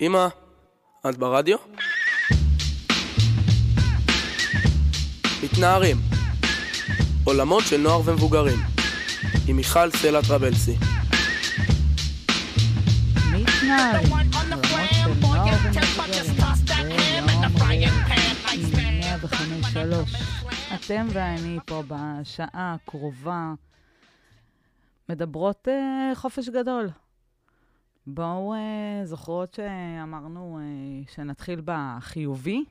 אמא, את ברדיו? מתנערים עולמות של נוער ומבוגרים עם מיכל סלע טרבלסי מתנערים, עולמות של נוער ומבוגרים, ביום רביעי, 105.3. אתם ואני פה בשעה הקרובה מדברות אה, חופש גדול. בואו, אה, זוכרות שאמרנו אה, שנתחיל בחיובי?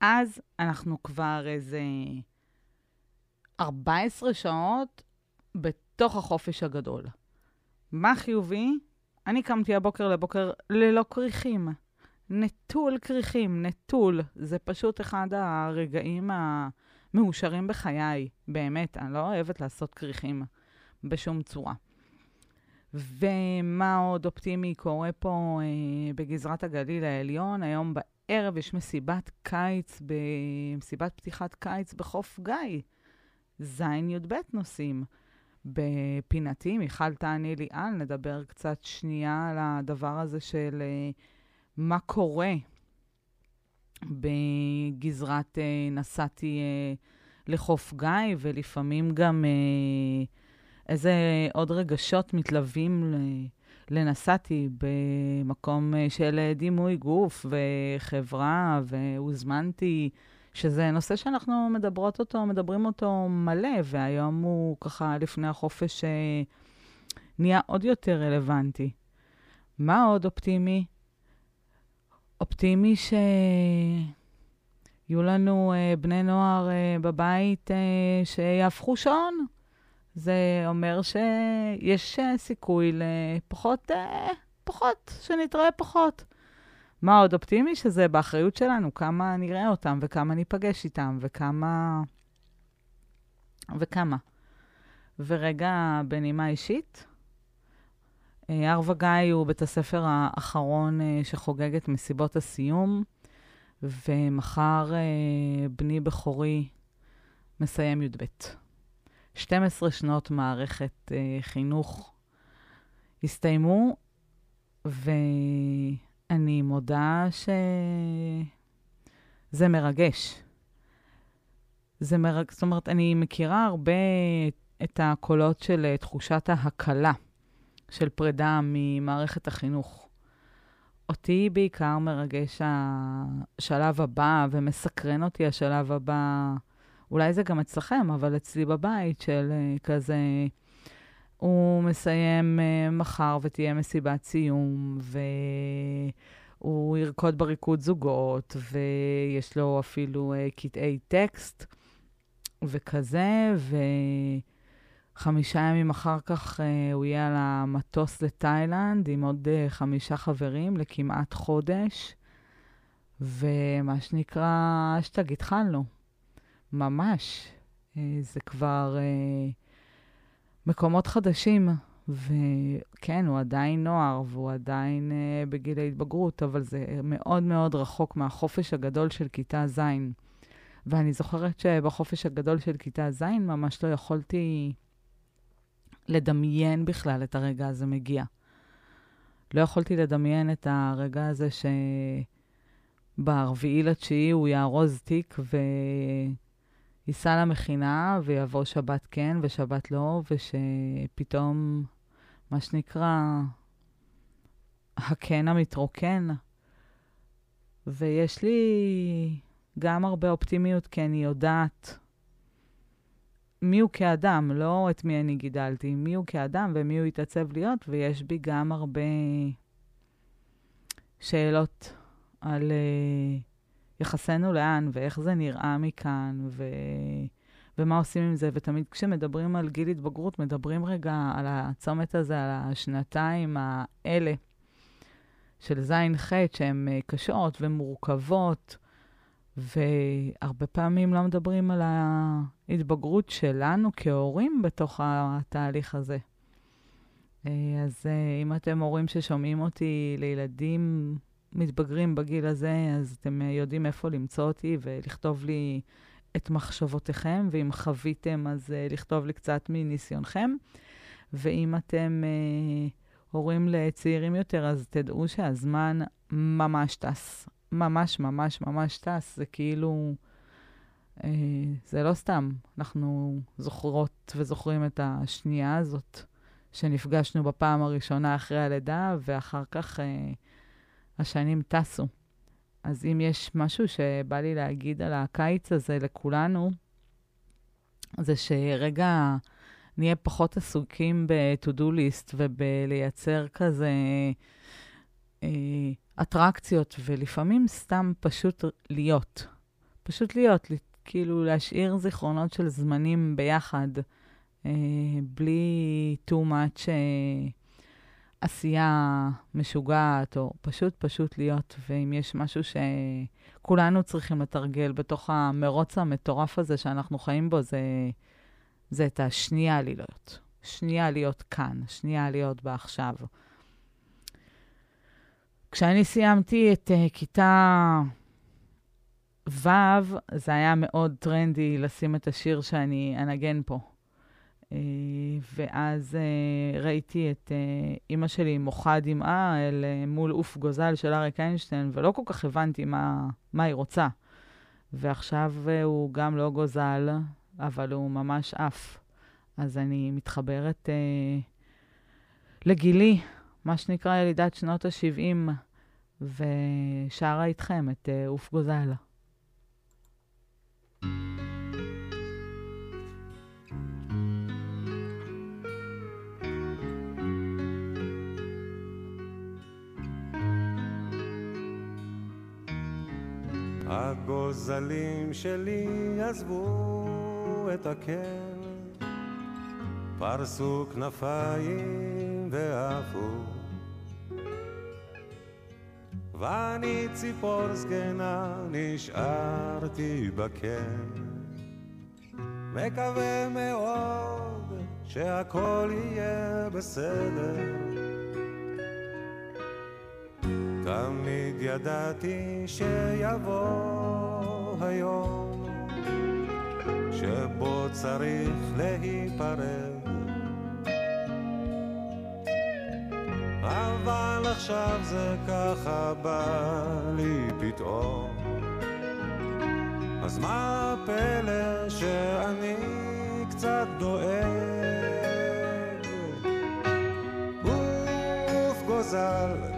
אז אנחנו כבר איזה 14 שעות בתוך החופש הגדול. מה חיובי? אני קמתי הבוקר לבוקר ללא כריכים. נטול כריכים, נטול. זה פשוט אחד הרגעים המאושרים בחיי. באמת, אני לא אוהבת לעשות כריכים בשום צורה. ומה עוד אופטימי קורה פה אה, בגזרת הגליל העליון? היום בערב יש מסיבת קיץ, מסיבת פתיחת קיץ בחוף גיא. ז'-י"ב נוסעים. בפינתי, מיכל תעני לי על, נדבר קצת שנייה על הדבר הזה של אה, מה קורה בגזרת אה, נסעתי אה, לחוף גיא, ולפעמים גם אה, איזה עוד רגשות מתלווים לנסעתי במקום אה, של דימוי גוף וחברה, והוזמנתי, שזה נושא שאנחנו מדברות אותו, מדברים אותו מלא, והיום הוא ככה לפני החופש אה, נהיה עוד יותר רלוונטי. מה עוד אופטימי? אופטימי שיהיו לנו אה, בני נוער אה, בבית אה, שיהפכו שעון. זה אומר שיש אה, סיכוי לפחות, אה, פחות, שנתראה פחות. מה עוד אופטימי? שזה באחריות שלנו, כמה נראה אותם וכמה ניפגש איתם וכמה... וכמה. ורגע בנימה אישית, אה, הר וגיא הוא בית הספר האחרון שחוגג את מסיבות הסיום, ומחר בני בכורי מסיים י"ב. 12 שנות מערכת uh, חינוך הסתיימו, ואני מודה שזה מרגש. זה מרג... זאת אומרת, אני מכירה הרבה את הקולות של uh, תחושת ההקלה של פרידה ממערכת החינוך. אותי בעיקר מרגש השלב הבא, ומסקרן אותי השלב הבא. אולי זה גם אצלכם, אבל אצלי בבית של uh, כזה, הוא מסיים uh, מחר ותהיה מסיבת סיום, והוא ירקוד בריקוד זוגות, ויש לו אפילו uh, קטעי טקסט וכזה, וחמישה ימים אחר כך הוא יהיה על המטוס לתאילנד עם עוד חמישה חברים לכמעט חודש, ומה שנקרא, אשטג, התחלנו. ממש. אה, זה כבר אה, מקומות חדשים, וכן, הוא עדיין נוער והוא עדיין אה, בגיל ההתבגרות, אבל זה מאוד מאוד רחוק מהחופש הגדול של כיתה ז'. ואני זוכרת שבחופש הגדול של כיתה ז' ממש לא יכולתי לדמיין בכלל את הרגע הזה מגיע. לא יכולתי לדמיין את הרגע הזה שברביעי לתשיעי הוא יארוז תיק ו... ייסע למכינה ויבוא שבת כן ושבת לא, ושפתאום, מה שנקרא, הקן המתרוקן. ויש לי גם הרבה אופטימיות, כי אני יודעת מי הוא כאדם, לא את מי אני גידלתי, מי הוא כאדם ומי הוא התעצב להיות, ויש בי גם הרבה שאלות על... Uh, יחסנו לאן, ואיך זה נראה מכאן, ו... ומה עושים עם זה. ותמיד כשמדברים על גיל התבגרות, מדברים רגע על הצומת הזה, על השנתיים האלה של ז'-ח', שהן אה, קשות ומורכבות, והרבה פעמים לא מדברים על ההתבגרות שלנו כהורים בתוך התהליך הזה. אה, אז אה, אם אתם הורים ששומעים אותי לילדים מתבגרים בגיל הזה, אז אתם יודעים איפה למצוא אותי ולכתוב לי את מחשבותיכם, ואם חוויתם, אז uh, לכתוב לי קצת מניסיונכם. ואם אתם uh, הורים לצעירים יותר, אז תדעו שהזמן ממש טס. ממש ממש ממש טס. זה כאילו... אה, זה לא סתם. אנחנו זוכרות וזוכרים את השנייה הזאת שנפגשנו בפעם הראשונה אחרי הלידה, ואחר כך אה, השנים טסו. אז אם יש משהו שבא לי להגיד על הקיץ הזה לכולנו, זה שרגע נהיה פחות עסוקים ב-to-do list ובלייצר כזה אה, אטרקציות, ולפעמים סתם פשוט להיות. פשוט להיות, כאילו להשאיר זיכרונות של זמנים ביחד, אה, בלי too much אה, עשייה משוגעת, או פשוט פשוט להיות. ואם יש משהו שכולנו צריכים לתרגל בתוך המרוץ המטורף הזה שאנחנו חיים בו, זה, זה את השנייה להיות. שנייה להיות כאן, שנייה להיות בעכשיו. כשאני סיימתי את uh, כיתה ו', זה היה מאוד טרנדי לשים את השיר שאני אנגן פה. Uh, ואז uh, ראיתי את uh, אימא שלי מוחה דמעה אל מול עוף גוזל של אריק איינשטיין, ולא כל כך הבנתי מה, מה היא רוצה. ועכשיו הוא גם לא גוזל, אבל הוא ממש עף. אז אני מתחברת uh, לגילי, מה שנקרא ילידת שנות ה-70, ושרה איתכם את עוף גוזל. הגוזלים שלי עזבו את הקן, פרסו כנפיים ועפו. ואני ציפור זקנה נשארתי בקן, מקווה מאוד שהכל יהיה בסדר. תמיד ידעתי שיבוא היום שבו צריך להיפרד. אבל עכשיו זה ככה בא לי פתאום. אז מה הפלא שאני קצת דואג? גוף גוזל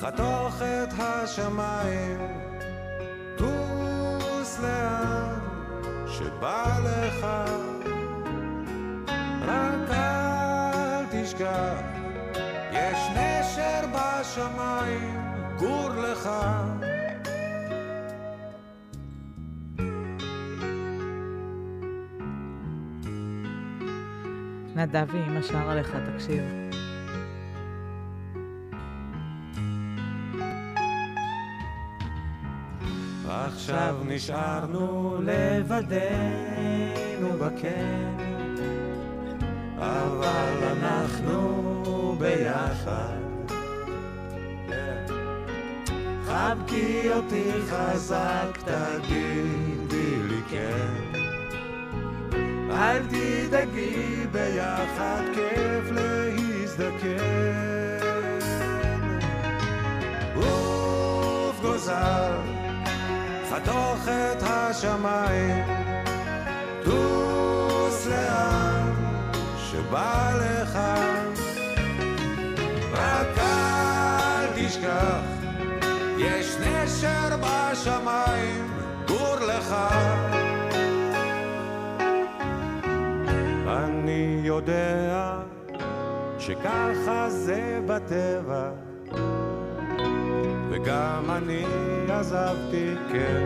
חתוך את השמיים, טוס לאן שבא לך, רק אל תשכח, יש נשר בשמיים, גור לך. נדב ואמא שרה לך, תקשיב. עכשיו נשארנו לבדנו בקן, אבל אנחנו ביחד. חבקי אותי חזק, תגידי לי כן. אל תדאגי, ביחד כיף להזדקן. עוף גוזל חתוך את השמיים, טוס לאן שבא לך, רק אל תשכח, יש נשר בשמיים, גור לך. אני יודע שככה זה בטבע וגם אני עזבתי, כן.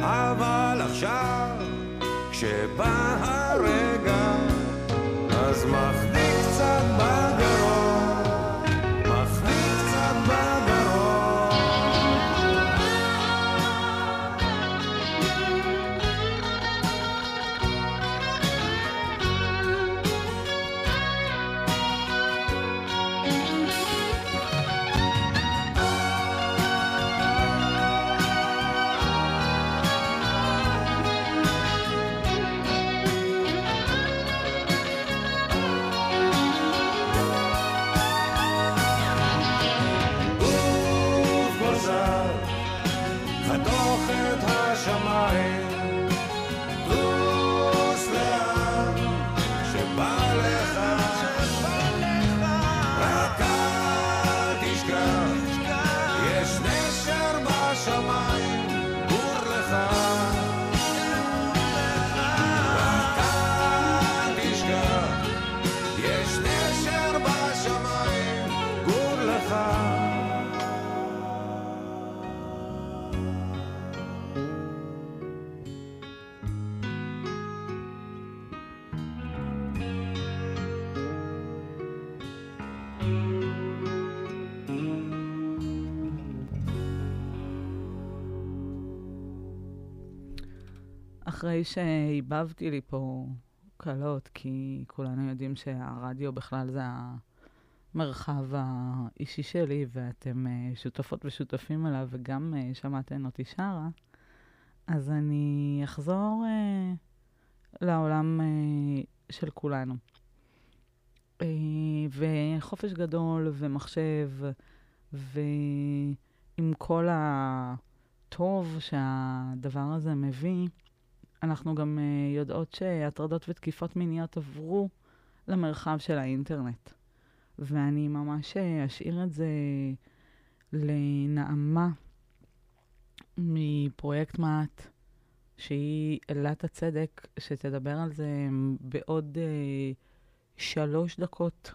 אבל עכשיו, כשבא הרגע, אז מחביא אחרי שהיבבתי לי פה קלות, כי כולנו יודעים שהרדיו בכלל זה המרחב האישי שלי, ואתם uh, שותפות ושותפים אליו, וגם uh, שמעתם אותי שרה, אז אני אחזור uh, לעולם uh, של כולנו. Uh, וחופש גדול ומחשב, ועם כל הטוב שהדבר הזה מביא, אנחנו גם uh, יודעות שהטרדות ותקיפות מיניות עברו למרחב של האינטרנט. ואני ממש uh, אשאיר את זה לנעמה מפרויקט מעט, שהיא אלת הצדק, שתדבר על זה בעוד uh, שלוש דקות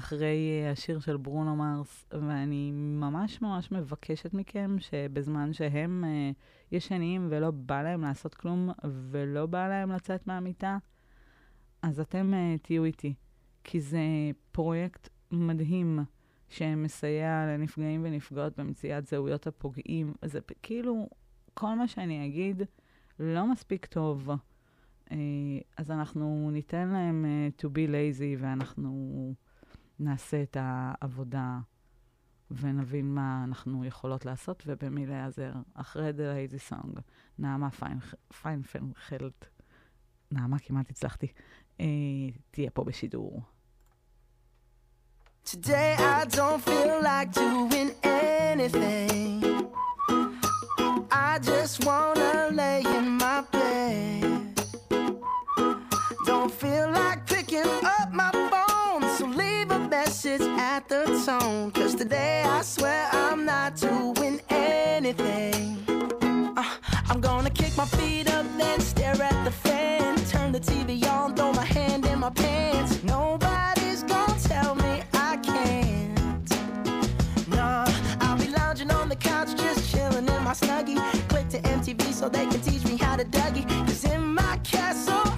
אחרי uh, השיר של ברונו מרס, ואני ממש ממש מבקשת מכם שבזמן שהם uh, ישנים ולא בא להם לעשות כלום ולא בא להם לצאת מהמיטה, אז אתם uh, תהיו איתי, כי זה פרויקט מדהים שמסייע לנפגעים ונפגעות במציאת זהויות הפוגעים. זה כאילו, כל מה שאני אגיד לא מספיק טוב. Uh, אז אנחנו ניתן להם uh, to be lazy ואנחנו נעשה את העבודה ונבין מה אנחנו יכולות לעשות ובמי להיעזר. אחרי The Lazy Song, נעמה פיינפנחלד, נעמה כמעט הצלחתי, אה, תהיה פה בשידור. Today I don't feel like doing anything. I just wanna lay in my bed. Don't feel like picking up my message at the tone. Cause today I swear I'm not doing anything. Uh, I'm gonna kick my feet up, then stare at the fan. Turn the TV on, throw my hand in my pants. Nobody's gonna tell me I can't. Nah, I'll be lounging on the couch, just chilling in my snuggie. Click to MTV so they can teach me how to Dougie. Cause in my castle,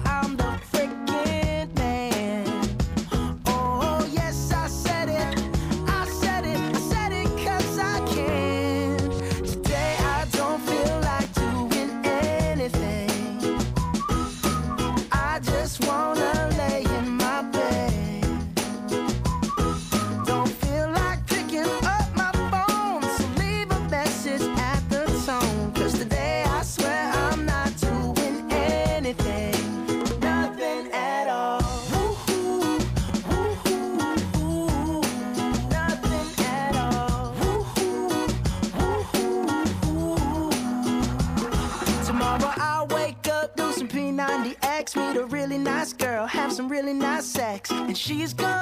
she's gone.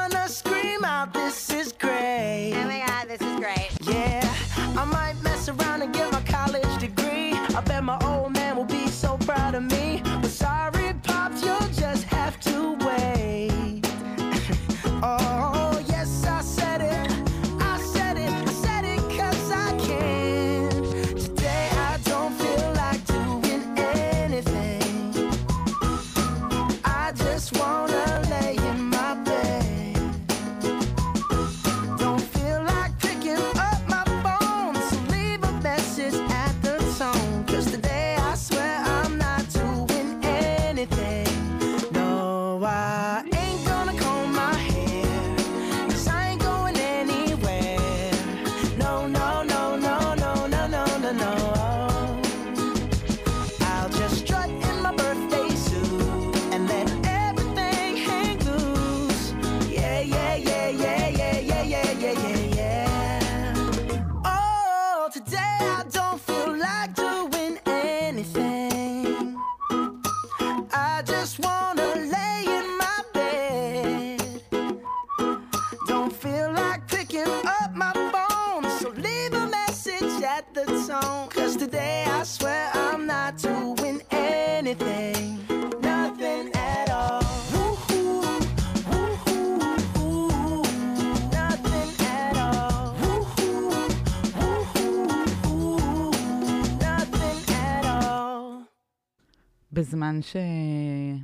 בזמן ש...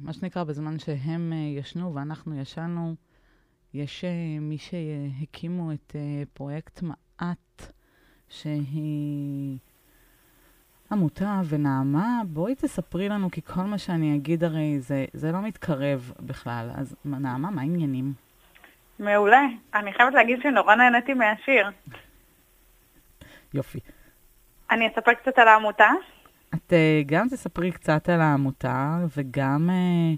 מה שנקרא, בזמן שהם אה, ישנו ואנחנו ישנו, יש אה, מי שהקימו את אה, פרויקט מעט, שהיא עמותה ונעמה, בואי תספרי לנו, כי כל מה שאני אגיד הרי זה, זה לא מתקרב בכלל. אז נעמה, מה העניינים? מעולה. אני חייבת להגיד שנורא נהניתי מהשיר. יופי. אני אספר קצת על העמותה. את uh, גם תספרי קצת על העמותה, וגם uh,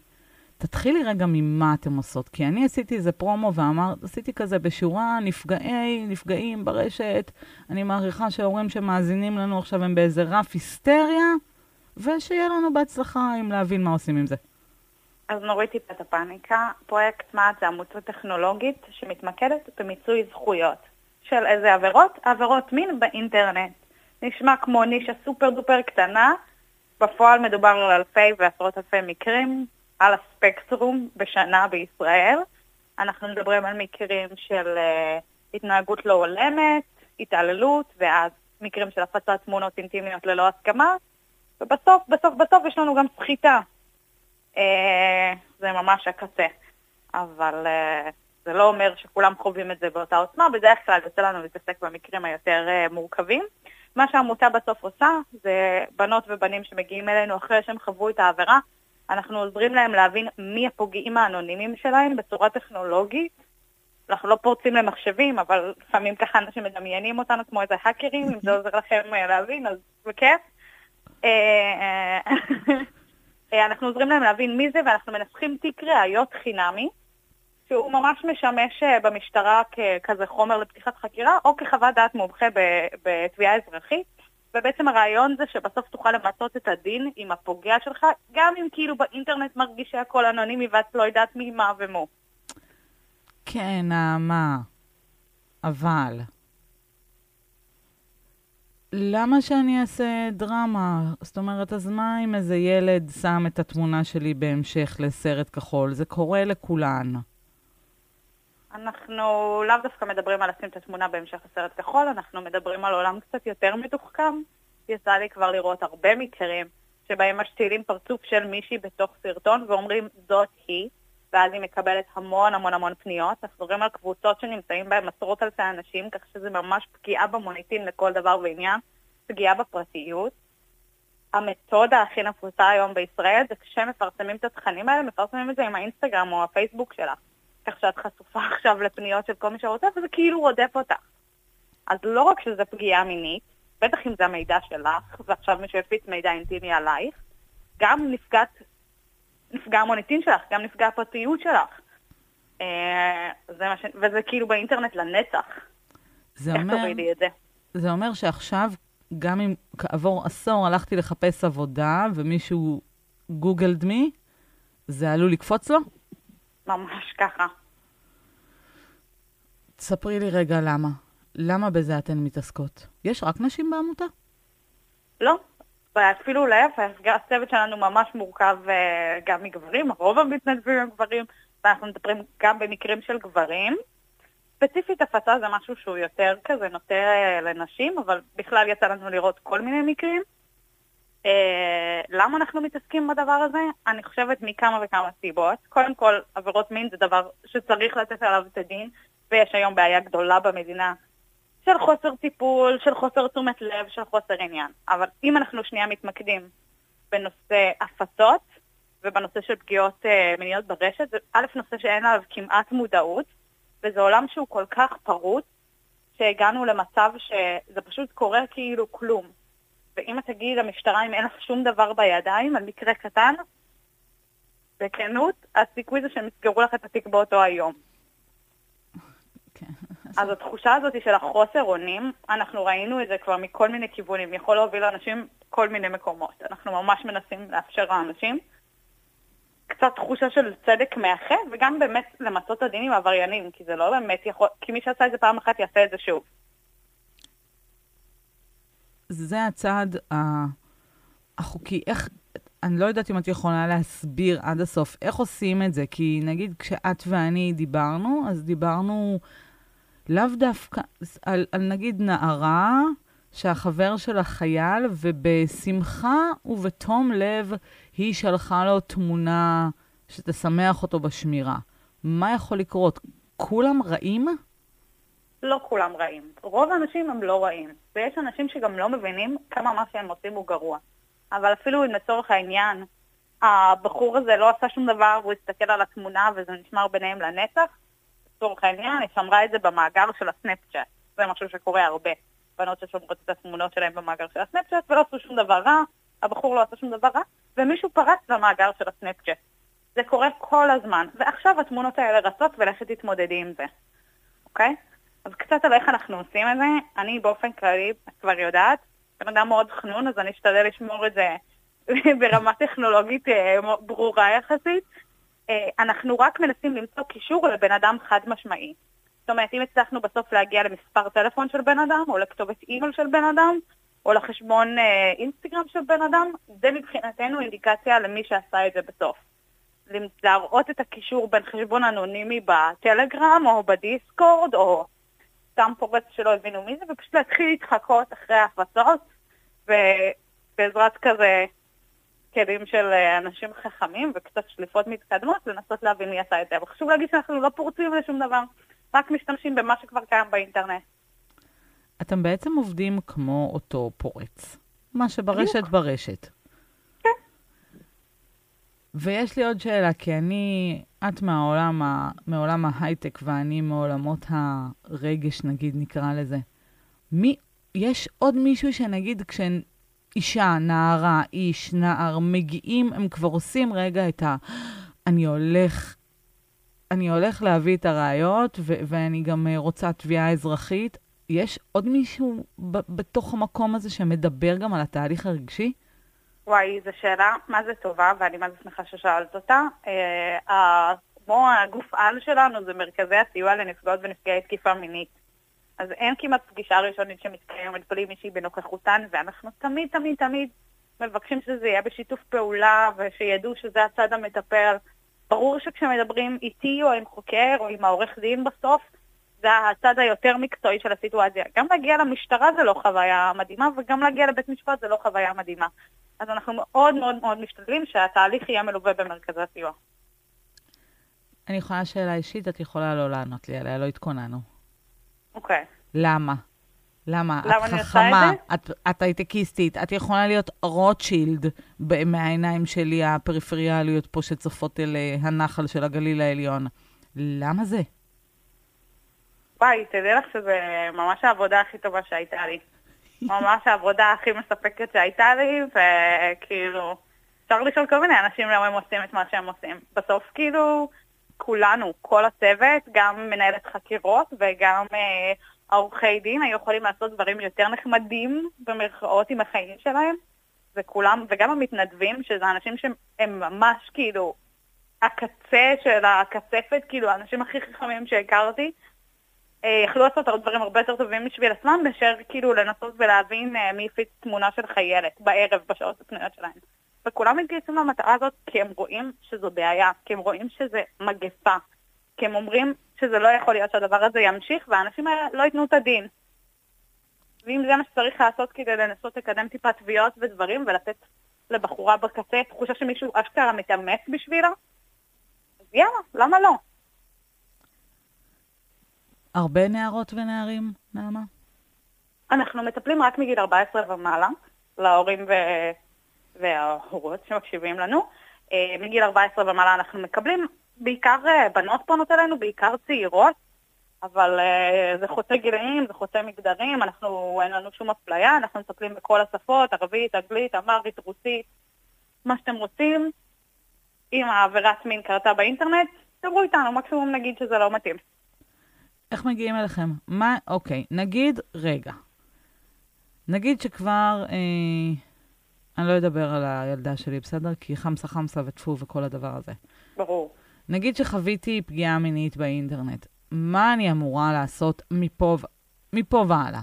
תתחילי רגע ממה אתם עושות. כי אני עשיתי איזה פרומו ואמרת, עשיתי כזה בשורה, נפגעי, נפגעים ברשת. אני מעריכה שההורים שמאזינים לנו עכשיו הם באיזה רף היסטריה, ושיהיה לנו בהצלחה עם להבין מה עושים עם זה. אז נוריד טיפה את הפאניקה. פרויקט מעט זה עמותה טכנולוגית שמתמקדת במיצוי זכויות של איזה עבירות? עבירות מין באינטרנט. נשמע כמו נישה סופר דופר קטנה, בפועל מדובר על אלפי ועשרות אלפי מקרים על הספקטרום בשנה בישראל. אנחנו מדברים על מקרים של uh, התנהגות לא הולמת, התעללות, ואז מקרים של הפצת תמונות אינטימיות ללא הסכמה, ובסוף, בסוף, בסוף יש לנו גם סחיטה. Uh, זה ממש הקצה. אבל uh, זה לא אומר שכולם חווים את זה באותה עוצמה, בדרך כלל יוצא לנו להתעסק במקרים היותר uh, מורכבים. מה שהעמותה בסוף עושה זה בנות ובנים שמגיעים אלינו אחרי שהם חוו את העבירה, אנחנו עוזרים להם להבין מי הפוגעים האנונימיים שלהם בצורה טכנולוגית. אנחנו לא פורצים למחשבים, אבל לפעמים ככה אנשים מדמיינים אותנו כמו איזה האקרים, אם זה עוזר לכם אה, להבין, אז בכיף. אה, אה, אנחנו עוזרים להם להבין מי זה, ואנחנו מנסחים תיק ראיות חינמי, שהוא ממש משמש במשטרה ככזה חומר לפתיחת חקירה, או כחוות דעת מומחה בתביעה אזרחית. ובעצם הרעיון זה שבסוף תוכל למצות את הדין עם הפוגע שלך, גם אם כאילו באינטרנט מרגיש שהכל אנונימי ואת לא יודעת מי מה ומו. כן, נעמה, אבל... למה שאני אעשה דרמה? זאת אומרת, אז מה אם איזה ילד שם את התמונה שלי בהמשך לסרט כחול? זה קורה לכולן. אנחנו לאו דווקא מדברים על לשים את התמונה בהמשך לסרט כחול, אנחנו מדברים על עולם קצת יותר מתוחכם. יצא לי כבר לראות הרבה מקרים שבהם משתילים פרצוף של מישהי בתוך סרטון ואומרים זאת היא, ואז היא מקבלת המון המון המון פניות. אנחנו מדברים על קבוצות שנמצאים בהן עשרות אלפי אנשים, כך שזה ממש פגיעה במוניטין לכל דבר ועניין, פגיעה בפרטיות. המתודה הכי נפוצה היום בישראל זה כשמפרסמים את התכנים האלה, מפרסמים את זה עם האינסטגרם או הפייסבוק שלך. כך שאת חשופה עכשיו לפניות של כל מי שרוצה, וזה כאילו רודף אותך. אז לא רק שזה פגיעה מינית, בטח אם זה המידע שלך, ועכשיו מישהו יפיץ מידע אינטימי עלייך, גם נפגעת, נפגע המוניטין שלך, גם נפגע הפרטיות שלך. אה, זה ש... וזה כאילו באינטרנט לנצח. זה איך אומר... תורידי את זה? זה אומר שעכשיו, גם אם כעבור עשור הלכתי לחפש עבודה ומישהו גוגלד מי, זה עלול לקפוץ לו? ממש ככה. תספרי לי רגע למה. למה בזה אתן מתעסקות? יש רק נשים בעמותה? לא, אפילו להפך, הצוות שלנו ממש מורכב uh, גם מגברים, רוב המתנדבים הם גברים, ואנחנו מדברים גם במקרים של גברים. ספציפית הפצה זה משהו שהוא יותר כזה נוטה uh, לנשים, אבל בכלל יצא לנו לראות כל מיני מקרים. אה, למה אנחנו מתעסקים בדבר הזה? אני חושבת מכמה וכמה סיבות. קודם כל, עבירות מין זה דבר שצריך לתת עליו את הדין, ויש היום בעיה גדולה במדינה של חוסר טיפול, של חוסר תשומת לב, של חוסר עניין. אבל אם אנחנו שנייה מתמקדים בנושא הפצות ובנושא של פגיעות אה, מיניות ברשת, זה א', נושא שאין עליו כמעט מודעות, וזה עולם שהוא כל כך פרוץ, שהגענו למצב שזה פשוט קורה כאילו כלום. ואם את תגידי למשטרה אם אין לך שום דבר בידיים על מקרה קטן, בכנות, הסיכוי זה שהם יסגרו לך את התיק באותו היום. כן. אז התחושה הזאת של החוסר אונים, אנחנו ראינו את זה כבר מכל מיני כיוונים, יכול להוביל לאנשים כל מיני מקומות. אנחנו ממש מנסים לאפשר לאנשים קצת תחושה של צדק מאחה, וגם באמת למצות את הדין עם עבריינים, כי זה לא באמת יכול, כי מי שעשה את זה פעם אחת יעשה את זה שוב. זה הצעד החוקי. איך, אני לא יודעת אם את יכולה להסביר עד הסוף איך עושים את זה, כי נגיד כשאת ואני דיברנו, אז דיברנו לאו דווקא על, על נגיד נערה שהחבר שלה חייל, ובשמחה ובתום לב היא שלחה לו תמונה שתשמח אותו בשמירה. מה יכול לקרות? כולם רעים? לא כולם רעים. רוב האנשים הם לא רעים, ויש אנשים שגם לא מבינים כמה מה שהם עושים הוא גרוע. אבל אפילו אם לצורך העניין הבחור הזה לא עשה שום דבר והוא הסתכל על התמונה וזה נשמר ביניהם לנצח, לצורך העניין, היא שמרה את זה במאגר של הסנאפצ'אט. זה משהו שקורה הרבה. בנות ששומרות את התמונות שלהם במאגר של הסנאפצ'אט ולא עשו שום דבר רע, הבחור לא עשה שום דבר רע, ומישהו פרץ למאגר של הסנאפצ'אט. זה קורה כל הזמן, ועכשיו התמונות האלה רצות ולכת תתמודדי עם זה, אוקיי? אז קצת על איך אנחנו עושים את זה. אני באופן כללי, את כבר יודעת, בן אדם מאוד חנון, אז אני אשתדל לשמור את זה ברמה טכנולוגית אה, ברורה יחסית. אה, אנחנו רק מנסים למצוא קישור לבן אדם חד משמעי. זאת אומרת, אם הצלחנו בסוף להגיע למספר טלפון של בן אדם, או לכתובת אימייל של בן אדם, או לחשבון אה, אינסטגרם של בן אדם, זה מבחינתנו אינדיקציה למי שעשה את זה בסוף. להראות את הקישור בין חשבון אנונימי בטלגרם, או בדיסקורד, או סתם פורץ שלא הבינו מי זה, ופשוט להתחיל להתחקות אחרי ההפצות, ובעזרת כזה כלים של אה, אנשים חכמים וקצת שליפות מתקדמות, לנסות להבין מי עשה את זה. אבל חשוב להגיד שאנחנו לא פורצים לשום דבר, רק משתמשים במה שכבר קיים באינטרנט. אתם בעצם עובדים כמו אותו פורץ. מה שברשת בדיוק. ברשת. כן. ויש לי עוד שאלה, כי אני, את מהעולם, ה, מעולם ההייטק ואני מעולמות הרגש, נגיד, נקרא לזה. מי, יש עוד מישהו שנגיד כשאישה, נערה, איש, נער, מגיעים, הם כבר עושים רגע את ה... אני הולך, אני הולך להביא את הראיות, ו- ואני גם אה, רוצה תביעה אזרחית. יש עוד מישהו ב- בתוך המקום הזה שמדבר גם על התהליך הרגשי? וואי, זו שאלה מה זה טובה, ואני מה שמחה ששאלת אותה. אה, כמו הגוף על שלנו זה מרכזי הסיוע לנפגעות ונפגעי תקיפה מינית. אז אין כמעט פגישה ראשונית שמתקיימת בלי מישהי בנוכחותן, ואנחנו תמיד תמיד תמיד מבקשים שזה יהיה בשיתוף פעולה, ושידעו שזה הצד המטפל. ברור שכשמדברים איתי או עם חוקר או עם העורך דין בסוף, זה הצד היותר מקצועי של הסיטואציה. גם להגיע למשטרה זה לא חוויה מדהימה, וגם להגיע לבית משפט זה לא חוויה מדהימה. אז אנחנו מאוד מאוד מאוד משתדלים שהתהליך יהיה מלווה במרכזי הסיוע. אני יכולה שאלה אישית, את יכולה לא לענות לי עליה, לא התכוננו. אוקיי. למה? למה? למה את חכמה, את את, את הייטקיסטית, את יכולה להיות רוטשילד מהעיניים שלי הפריפריאליות פה שצופות אל אה, הנחל של הגליל העליון. למה זה? וואי, תדעי לך שזה ממש העבודה הכי טובה שהייתה לי. ממש העבודה הכי מספקת שהייתה לי, וכאילו, אפשר לשאול כל מיני אנשים למה הם עושים את מה שהם עושים. בסוף כאילו, כולנו, כל הצוות, גם מנהלת חקירות וגם אה, דין, היו יכולים לעשות דברים יותר נחמדים, במרכאות, עם החיים שלהם. וכולם, וגם המתנדבים, שזה אנשים שהם ממש כאילו הקצה של הקצפת, כאילו האנשים הכי חכמים שהכרתי, אה, יכלו לעשות דברים הרבה יותר טובים בשביל עצמם, מאשר כאילו לנסות ולהבין אה, מי הפיץ תמונה של חיילת בערב בשעות הפנויות שלהם. וכולם מתגייסים למטרה הזאת כי הם רואים שזו בעיה, כי הם רואים שזה מגפה, כי הם אומרים שזה לא יכול להיות שהדבר הזה ימשיך והאנשים האלה לא ייתנו את הדין. ואם זה מה שצריך לעשות כדי לנסות לקדם טיפה תביעות ודברים ולתת לבחורה בקצה תחושה שמישהו אשכרה מתאמץ בשבילה, אז יאללה, למה לא? הרבה נערות ונערים, נעמה? אנחנו מטפלים רק מגיל 14 ומעלה, להורים ו... וההורות שמקשיבים לנו. אה, מגיל 14 ומעלה אנחנו מקבלים, בעיקר אה, בנות פונות אלינו, בעיקר צעירות, אבל uh, זה חוצה גילאים, זה חוצה מגדרים, אנחנו, אין לנו שום אפליה, אנחנו מטפלים בכל השפות, ערבית, אנגלית, אמרית, רוסית, מה שאתם רוצים. אם העבירת מין קרתה באינטרנט, דברו איתנו, מקסימום נגיד שזה לא מתאים. איך מגיעים אליכם? מה, אוקיי, נגיד, רגע. נגיד שכבר, אה, אני לא אדבר על הילדה שלי, בסדר? כי חמסה חמסה וטפו וכל הדבר הזה. ברור. נגיד שחוויתי פגיעה מינית באינטרנט, מה אני אמורה לעשות מפה, מפה והלאה?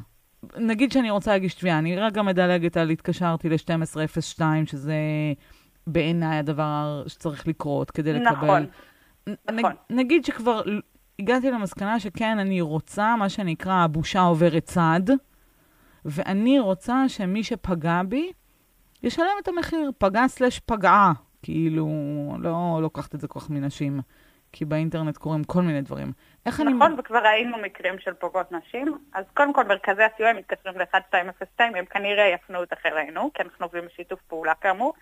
נגיד שאני רוצה להגיש תביעה, אני רגע מדלגת על התקשרתי ל-1202, שזה בעיניי הדבר שצריך לקרות כדי לקבל... נכון, נ- נכון. נגיד שכבר הגעתי למסקנה שכן, אני רוצה, מה שנקרא, הבושה עוברת צד, ואני רוצה שמי שפגע בי, ישלם את המחיר. פגע סלש פגעה. כאילו, לא לוקחת את זה כל כך מנשים. כי באינטרנט קורים כל מיני דברים. איך אני... נכון, וכבר ראינו מקרים של פוגעות נשים. אז קודם כל, מרכזי הסיוע הם מתקשרים ל-1202, הם כנראה יפנו את אחרינו, כי אנחנו עובדים בשיתוף פעולה כאמור.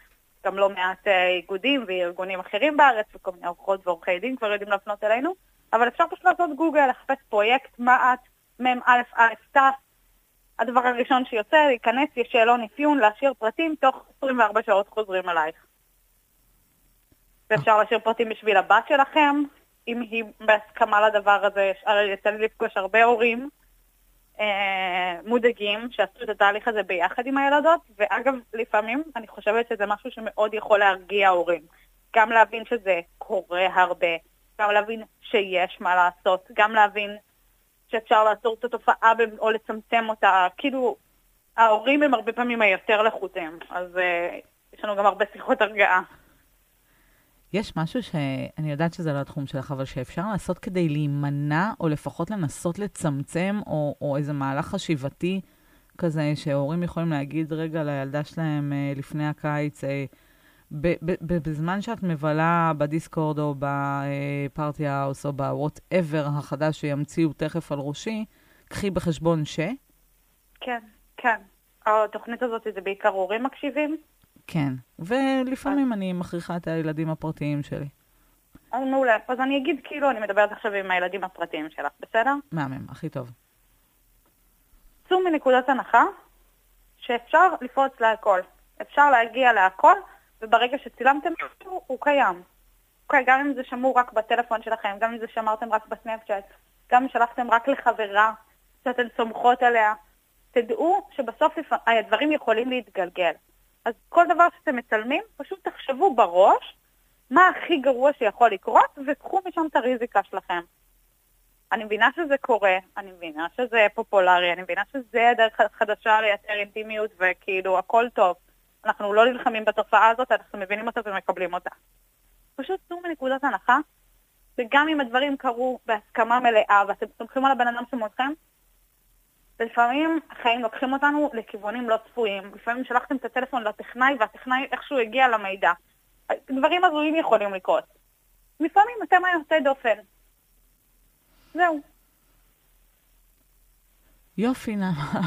גם לא מעט אה, איגודים וארגונים אחרים בארץ, וכל מיני עורכות ועורכי דין כבר יודעים להפנות אלינו. אבל אפשר פשוט לעשות גוגל, לחפש פרויקט מה"ט, מ"א א' ת', הדבר הראשון שיוצא, להיכנס, יש שאלון אפיון, להשאיר פרטים, תוך 24 שעות חוזרים אלייך. ואפשר להשאיר פרטים בשביל הבת שלכם, אם היא בהסכמה לדבר הזה, הרי יצא לי לפגוש הרבה הורים אה, מודאגים שעשו את התהליך הזה ביחד עם הילדות, ואגב, לפעמים אני חושבת שזה משהו שמאוד יכול להרגיע הורים. גם להבין שזה קורה הרבה, גם להבין שיש מה לעשות, גם להבין שאפשר לעצור את התופעה או לצמצם אותה. כאילו, ההורים הם הרבה פעמים היותר לחוצים, אז אה, יש לנו גם הרבה שיחות הרגעה. יש משהו שאני יודעת שזה לא התחום שלך, אבל שאפשר לעשות כדי להימנע, או לפחות לנסות לצמצם, או, או איזה מהלך חשיבתי כזה, שהורים יכולים להגיד רגע לילדה שלהם אה, לפני הקיץ, אה, בזמן שאת מבלה בדיסקורד או בפארטי האוס או ב whatever החדש שימציאו תכף על ראשי, קחי בחשבון ש... כן, כן. התוכנית הזאת זה בעיקר הורים מקשיבים? כן, ולפעמים אני מכריחה את הילדים הפרטיים שלי. אז מעולה. אז אני אגיד כאילו, אני מדברת עכשיו עם הילדים הפרטיים שלך, בסדר? מהמם, הכי טוב. צאו מנקודת הנחה שאפשר לפרוץ להכל. אפשר להגיע להכל, וברגע שצילמתם משהו, הוא קיים. אוקיי, גם אם זה שמור רק בטלפון שלכם, גם אם זה שמרתם רק בסנאפצ'אט, גם אם שלחתם רק לחברה שאתן סומכות עליה, תדעו שבסוף הדברים יכולים להתגלגל. אז כל דבר שאתם מצלמים, פשוט תחשבו בראש מה הכי גרוע שיכול לקרות, וקחו משם את הריזיקה שלכם. אני מבינה שזה קורה, אני מבינה שזה פופולרי, אני מבינה שזה הדרך החדשה לייצר אינטימיות וכאילו הכל טוב. אנחנו לא נלחמים בתופעה הזאת, אנחנו מבינים אותה ומקבלים אותה. פשוט צאו מנקודת הנחה, וגם אם הדברים קרו בהסכמה מלאה ואתם סומכים על הבן אדם שמולכם, לפעמים החיים לוקחים אותנו לכיוונים לא צפויים. לפעמים שלחתם את הטלפון לטכנאי והטכנאי איכשהו הגיע למידע. דברים הזויים יכולים לקרות. לפעמים אתם היוצא דופן. זהו. יופי, נעמה.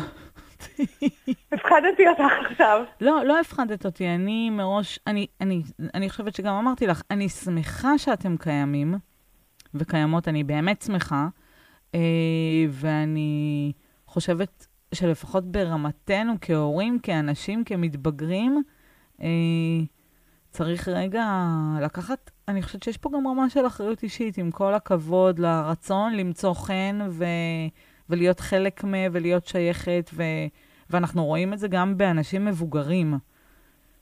הפחדתי אותך עכשיו. לא, לא הפחדת אותי. אני מראש, אני, אני, אני חושבת שגם אמרתי לך, אני שמחה שאתם קיימים וקיימות, אני באמת שמחה, אה, ואני חושבת שלפחות ברמתנו כהורים, כאנשים, כמתבגרים, אה, צריך רגע לקחת, אני חושבת שיש פה גם רמה של אחריות אישית, עם כל הכבוד לרצון למצוא חן ו... ולהיות חלק מ... ולהיות שייכת, ו... ואנחנו רואים את זה גם באנשים מבוגרים,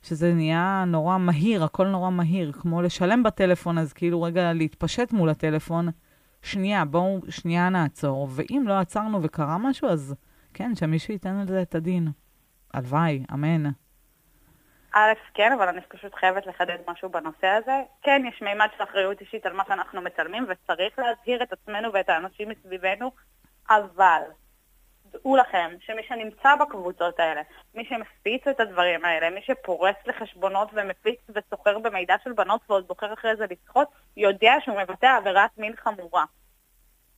שזה נהיה נורא מהיר, הכל נורא מהיר, כמו לשלם בטלפון, אז כאילו רגע להתפשט מול הטלפון. שנייה, בואו שנייה נעצור, ואם לא עצרנו וקרה משהו, אז כן, שמישהו ייתן על זה את הדין. הלוואי, אמן. א', כן, אבל אני פשוט חייבת לחדד משהו בנושא הזה. כן, יש מימד של אחריות אישית על מה שאנחנו מצלמים, וצריך להזהיר את עצמנו ואת האנשים מסביבנו, אבל דעו לכם שמי שנמצא בקבוצות האלה, מי שמפיץ את הדברים האלה, מי שפורס לחשבונות ומפיץ וסוחר במידע של בנות ועוד בוחר אחרי זה לסחוט, יודע שהוא מבצע עבירת מין חמורה.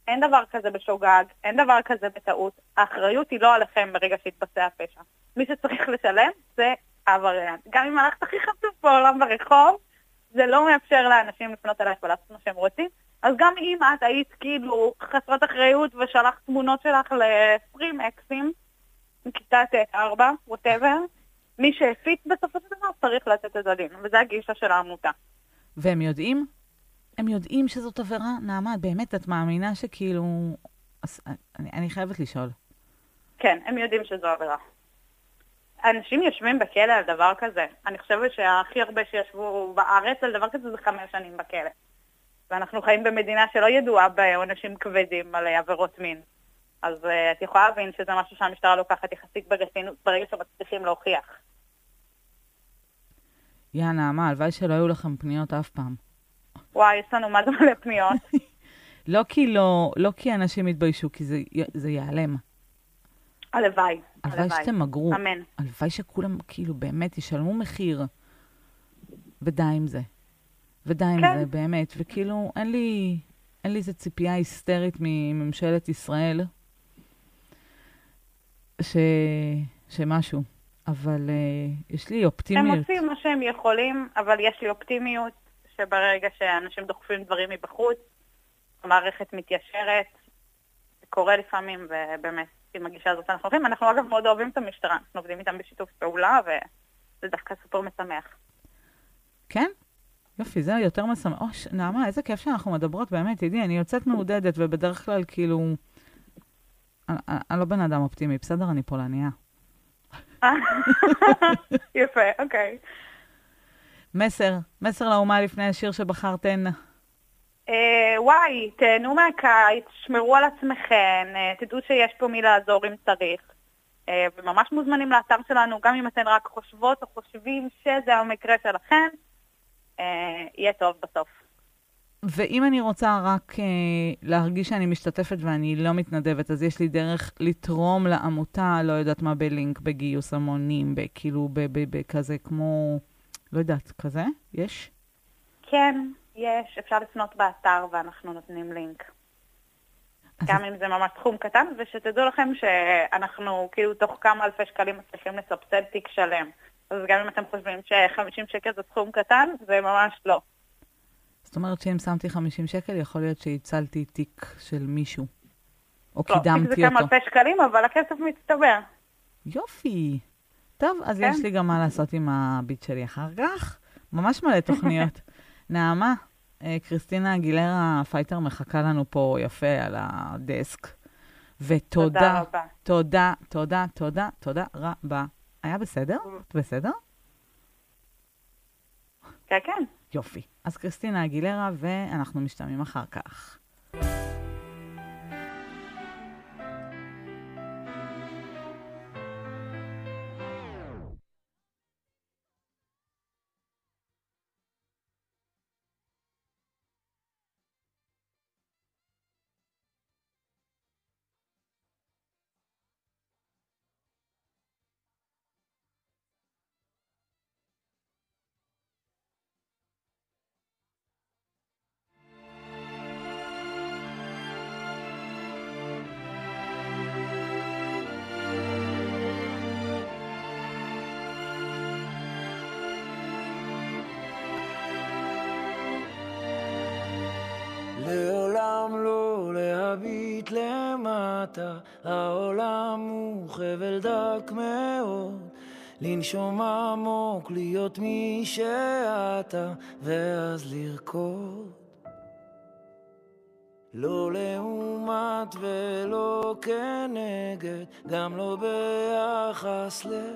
אין דבר כזה בשוגג, אין דבר כזה בטעות. האחריות היא לא עליכם ברגע שהתבצע הפשע. מי שצריך לשלם זה העבריין. גם אם הלכת הכי חשוף בעולם ברחוב, זה לא מאפשר לאנשים לפנות אלייך ולעשות מה שהם רוצים. אז גם אם את היית כאילו חסרת אחריות ושלחת תמונות שלך לפרים אקסים, מכיתה ט', 4, ווטאבר, מי שהפיץ בסופו של דבר צריך לתת את הדין, וזה הגישה של העמותה. והם יודעים? הם יודעים שזאת עבירה? נעמה, באמת, את מאמינה שכאילו... אני, אני חייבת לשאול. כן, הם יודעים שזו עבירה. אנשים יושבים בכלא על דבר כזה. אני חושבת שהכי הרבה שישבו בארץ על דבר כזה זה חמש שנים בכלא. ואנחנו חיים במדינה שלא ידועה בעונשים כבדים על עבירות מין. אז uh, את יכולה להבין שזה משהו שהמשטרה לוקחת יחסית ברצינות ברגע שמצליחים להוכיח. יא נעמה, הלוואי שלא היו לכם פניות אף פעם. וואי, יש לנו מה זה מלא פניות. לא כי לא, לא כי אנשים יתביישו, כי זה, זה ייעלם. הלוואי, הלוואי שתמגרו. אמן. הלוואי שכולם כאילו באמת ישלמו מחיר, ודי עם זה. ודי עם כן. זה, באמת. וכאילו, אין לי, אין לי איזה ציפייה היסטרית מממשלת ישראל, ש... שמשהו. אבל uh, יש לי הם אופטימיות. עושים מה שהם יכולים, אבל יש לי אופטימיות שברגע שאנשים דוחפים דברים מבחוץ, המערכת מתיישרת, זה קורה לפעמים, ובאמת, עם הגישה הזאת אנחנו הולכים. אנחנו אגב מאוד אוהבים את המשטרה, אנחנו עובדים איתם בשיתוף פעולה, וזה דווקא סופר משמח. כן? יופי, זה יותר משמח. אוי, ש- נעמה, איזה כיף שאנחנו מדברות, באמת, תדעי, אני יוצאת מעודדת, ובדרך כלל, כאילו... אני, אני- לא בן אדם אופטימי, בסדר? אני פולניה. יפה, אוקיי. מסר, מסר לאומה לפני השיר שבחרתן. אה, וואי, תהנו מהקיץ, שמרו על עצמכם, אה, תדעו שיש פה מי לעזור אם צריך. אה, וממש מוזמנים לאתר שלנו, גם אם אתן רק חושבות או חושבים שזה המקרה שלכם, יהיה טוב בסוף. ואם אני רוצה רק אה, להרגיש שאני משתתפת ואני לא מתנדבת, אז יש לי דרך לתרום לעמותה, לא יודעת מה, בלינק, בגיוס המונים, כאילו, בכזה כמו, לא יודעת, כזה? יש? כן, יש, אפשר לפנות באתר ואנחנו נותנים לינק. אז גם אם זה ממש סכום קטן, ושתדעו לכם שאנחנו כאילו תוך כמה אלפי שקלים מצליחים לסבסד תיק שלם. אז גם אם אתם חושבים ש-50 שקל זה סכום קטן, זה ממש לא. זאת אומרת שאם שמתי 50 שקל, יכול להיות שהצלתי תיק של מישהו, או לא, תיק זה קידמתי כמה אותו. אלפי שקלים, אבל הכסף מצטבר. יופי. טוב, אז כן. יש לי גם מה לעשות עם הביט שלי אחר כך. ממש מלא תוכניות. נעמה, אה, קריסטינה אגילרה Fighter מחכה לנו פה יפה על הדסק. ותודה. תודה, תודה, תודה, תודה רבה. היה בסדר? את בסדר? כן, כן. יופי. אז קריסטינה אגילרה, ואנחנו משתמעים אחר כך. למטה, העולם הוא חבל דק מאוד. לנשום עמוק, להיות מי שאתה, ואז לרקוד. לא לעומת ולא כנגד, גם לא ביחס ל...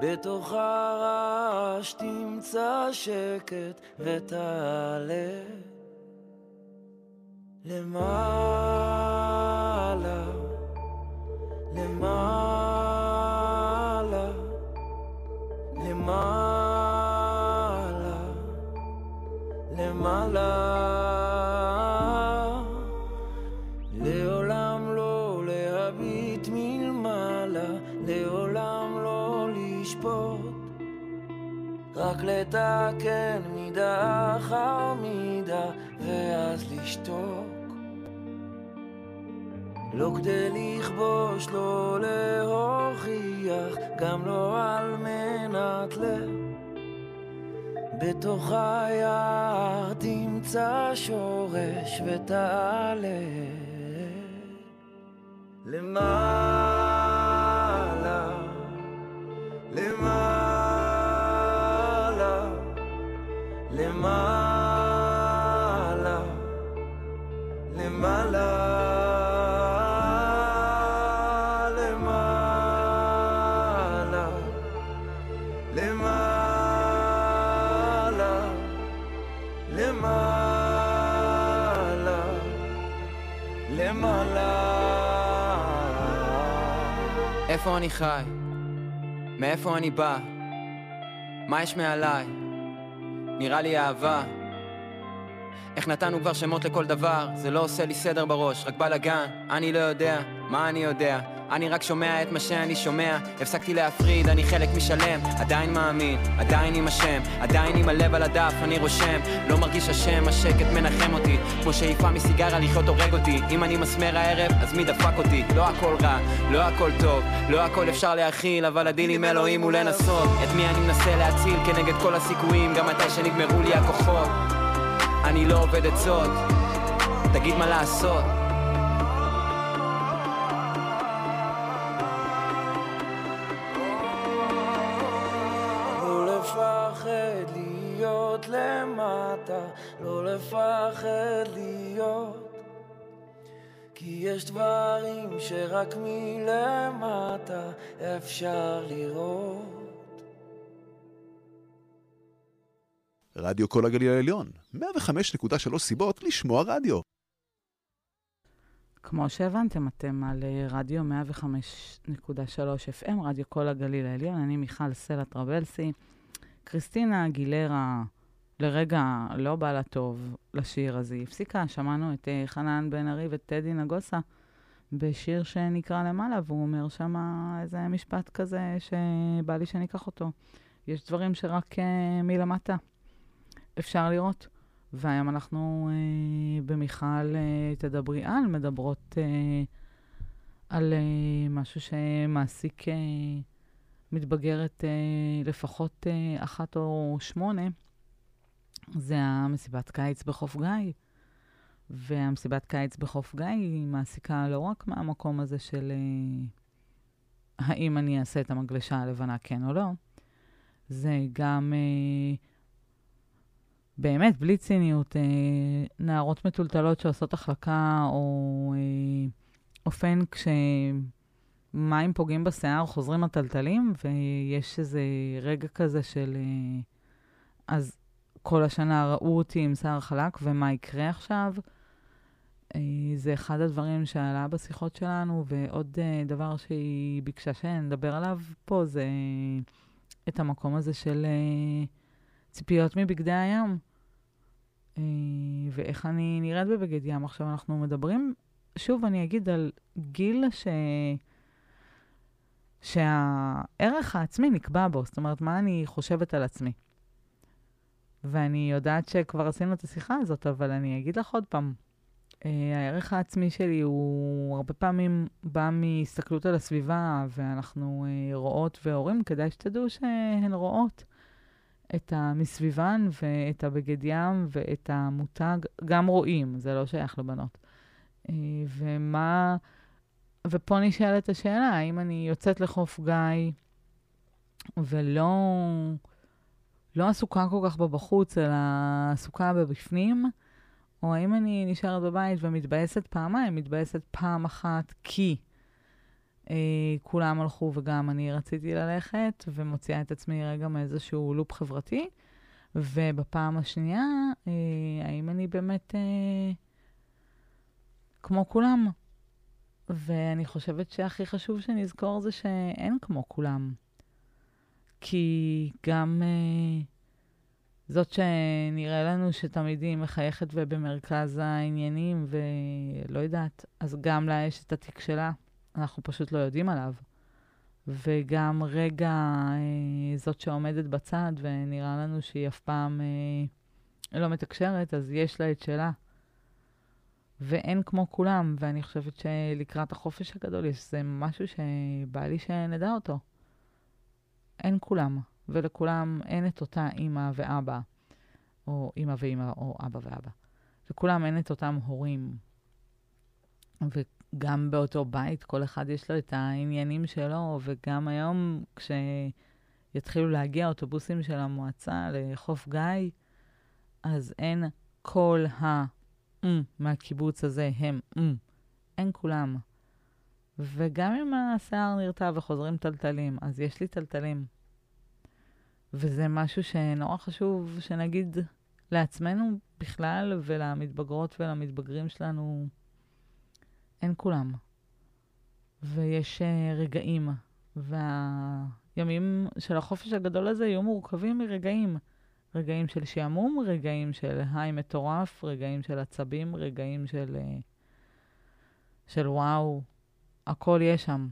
בתוך הרעש תמצא שקט ותעלה למעלה, למעלה, למעלה, למעלה. לעולם לא להביט מלמעלה, לעולם לא לשפוט. רק לתקן מידה אחר מידה, ואז לשתוק. לא כדי לכבוש, לא להוכיח, גם לא על מנת ל... בתוך היער תמצא שורש ותעלה. למעלה, למעלה, למעלה, למעלה, למעלה. איפה אני חי? מאיפה אני בא? מה יש מעליי? נראה לי אהבה. איך נתנו כבר שמות לכל דבר, זה לא עושה לי סדר בראש, רק בלאגן, אני לא יודע, מה אני יודע? אני רק שומע את מה שאני שומע, הפסקתי להפריד, אני חלק משלם, עדיין מאמין, עדיין עם השם, עדיין עם הלב על הדף, אני רושם, לא מרגיש אשם, השקט מנחם אותי, כמו שאיפה מסיגריה לחיות הורג אותי, אם אני מסמר הערב, אז מי דפק אותי? לא הכל רע, לא הכל טוב, לא הכל אפשר להכיל, אבל הדיל עם אלוהים הוא לנסות, את מי אני מנסה להציל? כנגד כל הסיכויים, גם מתי שנגמרו לי הכוחות, אני לא עובד עצות, תגיד מה לעשות. כי יש דברים שרק מלמטה אפשר לראות רדיו כל הגליל העליון, 105.3 סיבות לשמוע רדיו. כמו שהבנתם, אתם על אה, רדיו 105.3 FM, רדיו כל הגליל העליון. אני מיכל סלע טרבלסי. קריסטינה אגילרה לרגע לא בא לה טוב לשיר הזה. היא הפסיקה, שמענו את uh, חנן בן ארי וטדי נגוסה בשיר שנקרא למעלה, והוא אומר שם איזה משפט כזה שבא לי שניקח אותו. יש דברים שרק uh, מלמטה אפשר לראות. והיום אנחנו uh, במיכל uh, תדברי על, מדברות uh, על uh, משהו שמעסיק uh, מתבגרת uh, לפחות uh, אחת או שמונה. זה המסיבת קיץ בחוף גיא. והמסיבת קיץ בחוף גיא היא מעסיקה לא רק מהמקום הזה של uh, האם אני אעשה את המגלשה הלבנה כן או לא, זה גם uh, באמת, בלי ציניות, uh, נערות מטולטלות שעושות החלקה או uh, אופן כשמים פוגעים בשיער, חוזרים הטלטלים, ויש איזה רגע כזה של... Uh, אז כל השנה ראו אותי עם שיער חלק, ומה יקרה עכשיו? Uh, זה אחד הדברים שעלה בשיחות שלנו, ועוד uh, דבר שהיא ביקשה שנדבר עליו פה, זה uh, את המקום הזה של ציפיות מבגדי הים. ואיך אני נראית בבגד ים. עכשיו אנחנו מדברים, שוב אני אגיד על גיל ש... שהערך העצמי נקבע בו, זאת אומרת, מה אני חושבת על עצמי. ואני יודעת שכבר עשינו את השיחה הזאת, אבל אני אגיד לך עוד פעם, uh, הערך העצמי שלי הוא הרבה פעמים בא מהסתכלות על הסביבה, ואנחנו uh, רואות והורים, כדאי שתדעו שהן רואות את המסביבן ואת הבגד ים ואת המותג, גם רואים, זה לא שייך לבנות. Uh, ומה... ופה נשאלת השאלה, האם אני יוצאת לחוף גיא ולא... לא עסוקה כל כך בבחוץ, אלא עסוקה בבפנים, או האם אני נשארת בבית ומתבאסת פעמיים, מתבאסת פעם אחת כי אה, כולם הלכו וגם אני רציתי ללכת, ומוציאה את עצמי רגע מאיזשהו לופ חברתי, ובפעם השנייה, אה, האם אני באמת אה, כמו כולם? ואני חושבת שהכי חשוב שנזכור זה שאין כמו כולם. כי גם uh, זאת שנראה לנו שתמיד היא מחייכת ובמרכז העניינים, ולא יודעת, אז גם לה יש את התיק שלה, אנחנו פשוט לא יודעים עליו. וגם רגע uh, זאת שעומדת בצד ונראה לנו שהיא אף פעם uh, לא מתקשרת, אז יש לה את שלה. ואין כמו כולם, ואני חושבת שלקראת החופש הגדול יש זה משהו שבא לי שנדע אותו. אין כולם, ולכולם אין את אותה אימא ואבא, או אימא ואימא, או אבא ואבא. לכולם אין את אותם הורים. וגם באותו בית, כל אחד יש לו את העניינים שלו, וגם היום, כשיתחילו להגיע אוטובוסים של המועצה לחוף גיא, אז אין כל ה... מהקיבוץ הזה הם אין כולם. וגם אם השיער נרתע וחוזרים טלטלים, אז יש לי טלטלים. וזה משהו שנורא חשוב שנגיד לעצמנו בכלל, ולמתבגרות ולמתבגרים שלנו, אין כולם. ויש uh, רגעים, והימים של החופש הגדול הזה יהיו מורכבים מרגעים. רגעים של שעמום, רגעים של היי מטורף, רגעים של עצבים, רגעים של, uh, של וואו, הכל יש שם.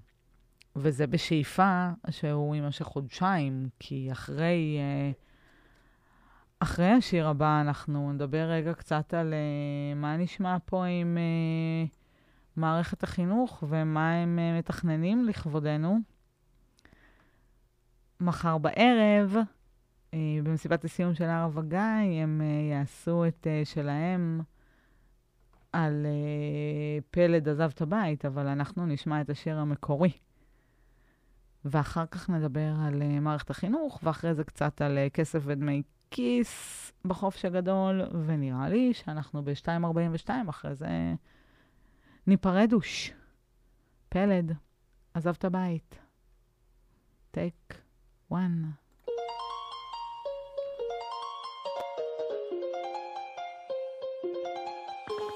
וזה בשאיפה שהוא יימשך חודשיים, כי אחרי, אה, אחרי השיר הבא אנחנו נדבר רגע קצת על אה, מה נשמע פה עם אה, מערכת החינוך ומה הם מתכננים לכבודנו. מחר בערב, במסיבת הסיום של הר וגיא, הם יעשו את שלהם. על uh, פלד עזב את הבית, אבל אנחנו נשמע את השיר המקורי. ואחר כך נדבר על uh, מערכת החינוך, ואחרי זה קצת על uh, כסף ודמי כיס בחופש הגדול, ונראה לי שאנחנו ב-2.42, אחרי זה ניפרדוש. פלד, עזב את הבית. take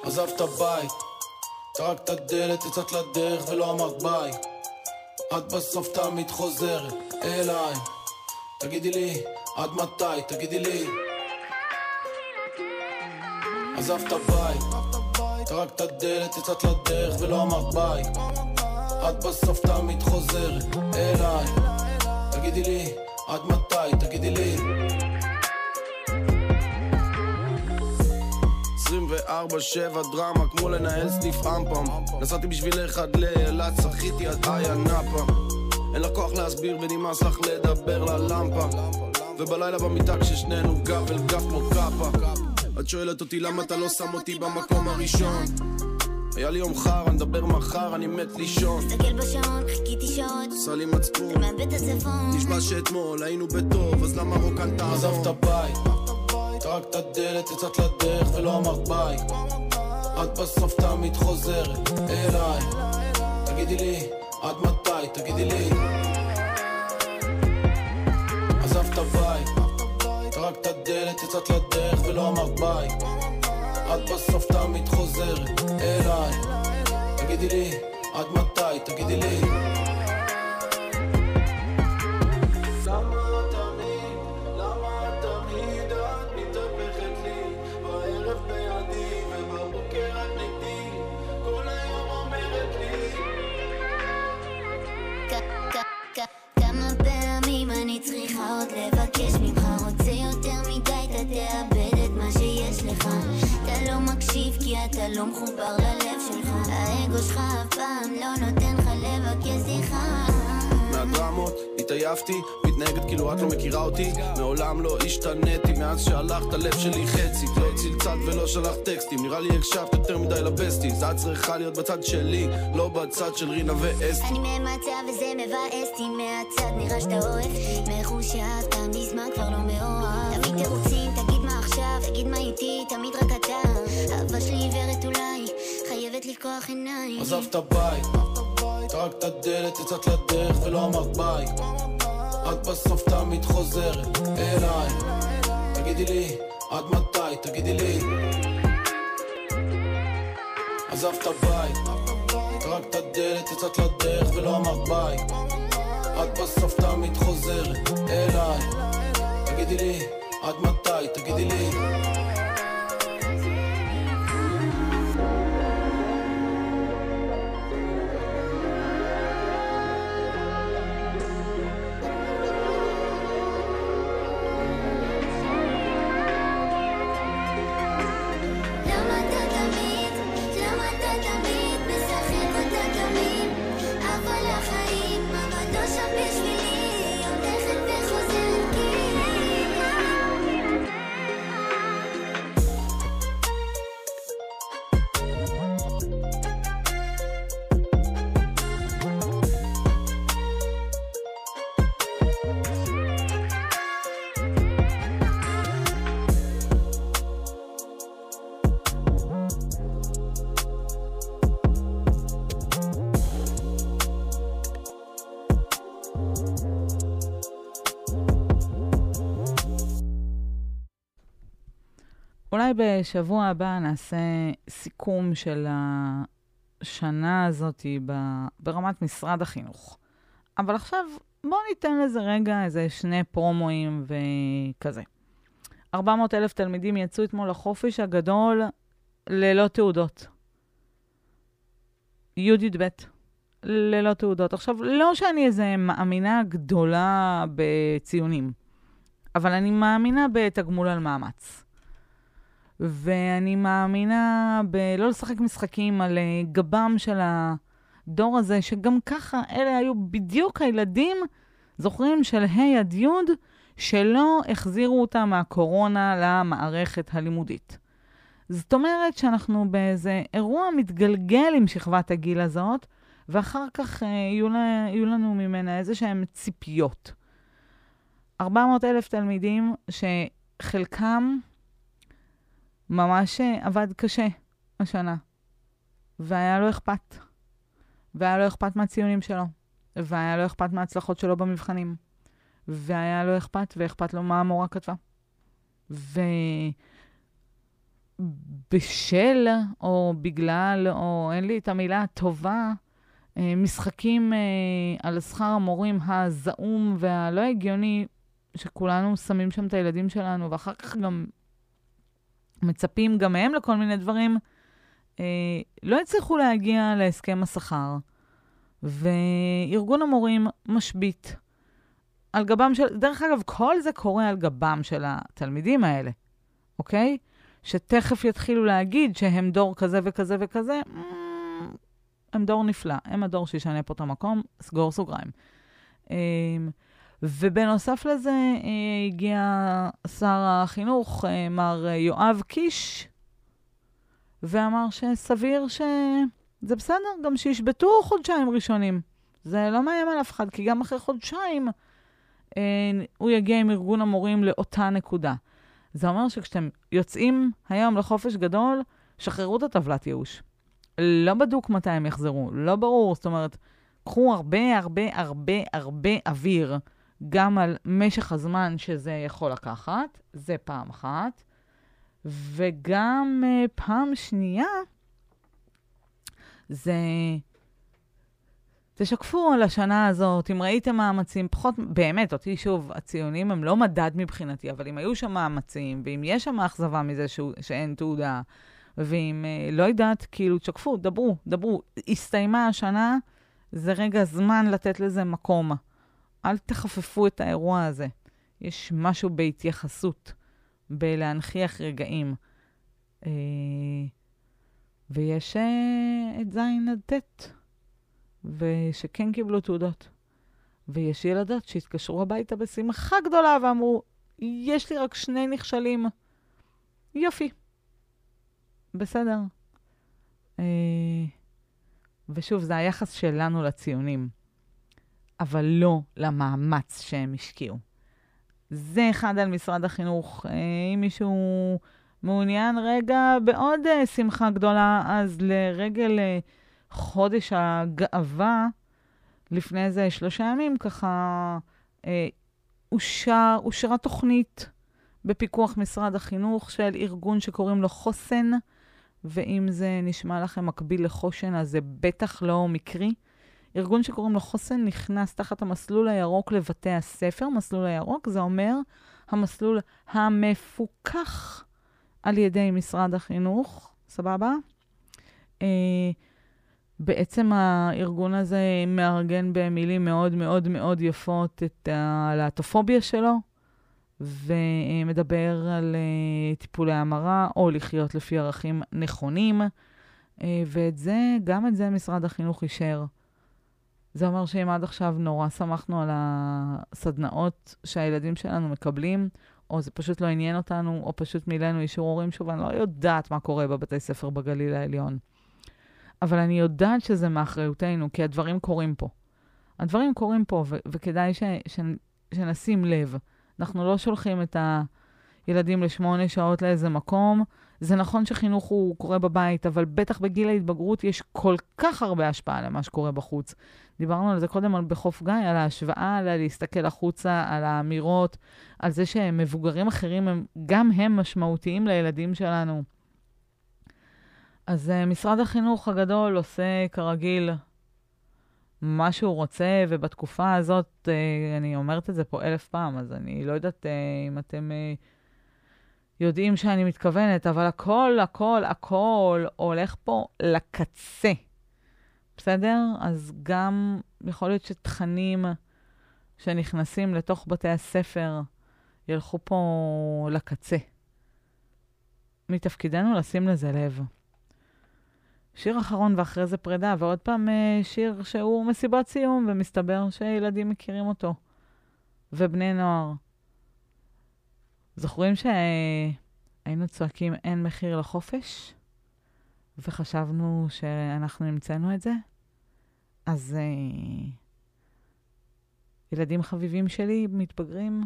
one. עזבת בית, טרקת דלת, יצאת לדרך ולא אמרת ביי. את בסוף תמיד חוזרת אליי. תגידי לי, עד מתי? תגידי לי. עזבת בית, טרקת דלת, יצאת לדרך ולא אמרת ביי. את בסוף תמיד חוזרת אליי. תגידי לי, עד מתי? תגידי לי. 24-7 דרמה כמו לנהל סניף אמפם נסעתי בשבילך עד לאילת, שחיתי עד איה נאפה אין לה כוח להסביר ונמאס לך לדבר ללמפה ובלילה במיטה כששנינו גב אל גב כמו קאפה את שואלת אותי למה אתה לא שם אותי במקום הראשון היה לי יום חר, אני אדבר מחר, אני מת לישון. מסתכל בשעון, חיכיתי שעות. עושה לי מצפון. אתה מאבד את הצפון. נשמע שאתמול היינו בטוב, אז למה רוקנת עזבת בית? טרקת דלת, יצאת לדרך ולא אמרת ביי. את בסוף תמיד חוזרת אליי. תגידי לי, עד מתי? תגידי לי. עזבת בית טרקת דלת, יצאת לדרך ולא אמרת ביי. את בסוף תמיד חוזרת אליי. תגידי לי, עד מתי? תגידי לי התעייפתי, מתנהגת כאילו את לא מכירה אותי. מעולם לא השתנתי מאז שהלכת הלב שלי חצי. לא צלצלת ולא שלחת טקסטים. נראה לי הקשבת יותר מדי לבסטיז את צריכה להיות בצד שלי לא בצד של רינה ואסתי. אני ממצה וזה מבאס אותי מהצד נראה שאתה אוהב מחושב מזמן כבר לא מאוהב. תמיד תירוצים תגיד מה עכשיו תגיד מה איתי תמיד רק אתה. אהבה שלי עיוורת אולי חייבת לפקוח עיניים. עזבת בית טרקת דלת יצאת לדרך ולא אמרת ביי את בסוף תמיד חוזרת אליי. תגידי לי, עד מתי? תגידי לי. עזבת בית טרקת דלת יצאת לדרך ולא אמרת ביי. את בסוף תמיד חוזרת אליי. תגידי לי, עד מתי? תגידי לי אולי בשבוע הבא נעשה סיכום של השנה הזאת ברמת משרד החינוך. אבל עכשיו בואו ניתן לזה רגע איזה שני פרומואים וכזה. 400 אלף תלמידים יצאו אתמול לחופש הגדול ללא תעודות. י"ב, ללא תעודות. עכשיו, לא שאני איזה מאמינה גדולה בציונים, אבל אני מאמינה בתגמול על מאמץ. ואני מאמינה בלא לשחק משחקים על אה, גבם של הדור הזה, שגם ככה אלה היו בדיוק הילדים, זוכרים, של ה' עד י', שלא החזירו אותם מהקורונה למערכת הלימודית. זאת אומרת שאנחנו באיזה אירוע מתגלגל עם שכבת הגיל הזאת, ואחר כך אה, יהיו, לה, יהיו לנו ממנה איזה שהן ציפיות. 400 אלף תלמידים שחלקם ממש אה, עבד קשה השנה, והיה לו אכפת. והיה לו אכפת מהציונים שלו, והיה לו אכפת מההצלחות שלו במבחנים, והיה לו אכפת, ואכפת לו מה המורה כתבה. ובשל, או בגלל, או אין לי את המילה הטובה, אה, משחקים אה, על שכר המורים הזעום והלא הגיוני, שכולנו שמים שם את הילדים שלנו, ואחר כך גם מצפים גם מהם לכל מיני דברים, אה, לא הצליחו להגיע להסכם השכר, וארגון המורים משבית על גבם של... דרך אגב, כל זה קורה על גבם של התלמידים האלה, אוקיי? שתכף יתחילו להגיד שהם דור כזה וכזה וכזה, הם דור נפלא, הם הדור שישנה פה את המקום, סגור סוגריים. ובנוסף לזה אה, הגיע שר החינוך, אה, מר יואב קיש, ואמר שסביר שזה בסדר, גם שישבתו חודשיים ראשונים. זה לא מאיים על אף אחד, כי גם אחרי חודשיים אה, הוא יגיע עם ארגון המורים לאותה נקודה. זה אומר שכשאתם יוצאים היום לחופש גדול, שחררו את הטבלת ייאוש. לא בדוק מתי הם יחזרו, לא ברור. זאת אומרת, קחו הרבה הרבה הרבה הרבה אוויר גם על משך הזמן שזה יכול לקחת, זה פעם אחת. וגם uh, פעם שנייה, זה... תשקפו על השנה הזאת, אם ראיתם מאמצים, פחות, באמת, אותי שוב, הציונים הם לא מדד מבחינתי, אבל אם היו שם מאמצים, ואם יש שם אכזבה מזה שהוא, שאין תעודה, ואם, אה, לא יודעת, כאילו, תשקפו, דברו, דברו. הסתיימה השנה, זה רגע זמן לתת לזה מקום. אל תחפפו את האירוע הזה. יש משהו בהתייחסות, בלהנכיח רגעים. אה, ויש אה, את ז' עד ט', ושכן קיבלו תעודות. ויש ילדות שהתקשרו הביתה בשמחה גדולה ואמרו, יש לי רק שני נכשלים. יופי. בסדר. אה, ושוב, זה היחס שלנו לציונים, אבל לא למאמץ שהם השקיעו. זה אחד על משרד החינוך. אה, אם מישהו מעוניין רגע בעוד אה, שמחה גדולה, אז לרגל חודש הגאווה, לפני איזה שלושה ימים, ככה אושר, אושרה תוכנית בפיקוח משרד החינוך של ארגון שקוראים לו חוסן. ואם זה נשמע לכם מקביל לחושן, אז זה בטח לא מקרי. ארגון שקוראים לו חוסן נכנס תחת המסלול הירוק לבתי הספר. מסלול הירוק זה אומר המסלול המפוקח על ידי משרד החינוך, סבבה? Uh, בעצם הארגון הזה מארגן במילים מאוד מאוד מאוד יפות את הלהטופוביה שלו, ומדבר על uh, טיפולי המרה, או לחיות לפי ערכים נכונים, uh, ואת זה, גם את זה משרד החינוך אישר. זה אומר שאם עד עכשיו נורא שמחנו על הסדנאות שהילדים שלנו מקבלים, או זה פשוט לא עניין אותנו, או פשוט מילאנו אישור הורים, שוב, אני לא יודעת מה קורה בבתי ספר בגליל העליון. אבל אני יודעת שזה מאחריותנו, כי הדברים קורים פה. הדברים קורים פה, ו- וכדאי ש- ש- שנשים לב. אנחנו לא שולחים את הילדים לשמונה שעות לאיזה מקום. זה נכון שחינוך הוא קורה בבית, אבל בטח בגיל ההתבגרות יש כל כך הרבה השפעה למה שקורה בחוץ. דיברנו על זה קודם על בחוף גיא, על ההשוואה, על להסתכל החוצה, על האמירות, על זה שמבוגרים אחרים, הם, גם הם משמעותיים לילדים שלנו. אז uh, משרד החינוך הגדול עושה כרגיל מה שהוא רוצה, ובתקופה הזאת, אה, אני אומרת את זה פה אלף פעם, אז אני לא יודעת אה, אם אתם אה, יודעים שאני מתכוונת, אבל הכל, הכל, הכל הולך פה לקצה. בסדר? אז גם יכול להיות שתכנים שנכנסים לתוך בתי הספר ילכו פה לקצה. מתפקידנו לשים לזה לב. שיר אחרון ואחרי זה פרידה, ועוד פעם אה, שיר שהוא מסיבות סיום, ומסתבר שילדים מכירים אותו, ובני נוער. זוכרים שהיינו צועקים אין מחיר לחופש? וחשבנו שאנחנו המצאנו את זה? אז אה, ילדים חביבים שלי, מתבגרים,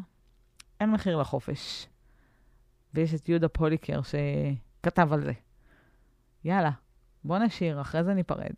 אין מחיר לחופש. ויש את יהודה פוליקר שכתב על זה. יאללה, בוא נשיר, אחרי זה ניפרד.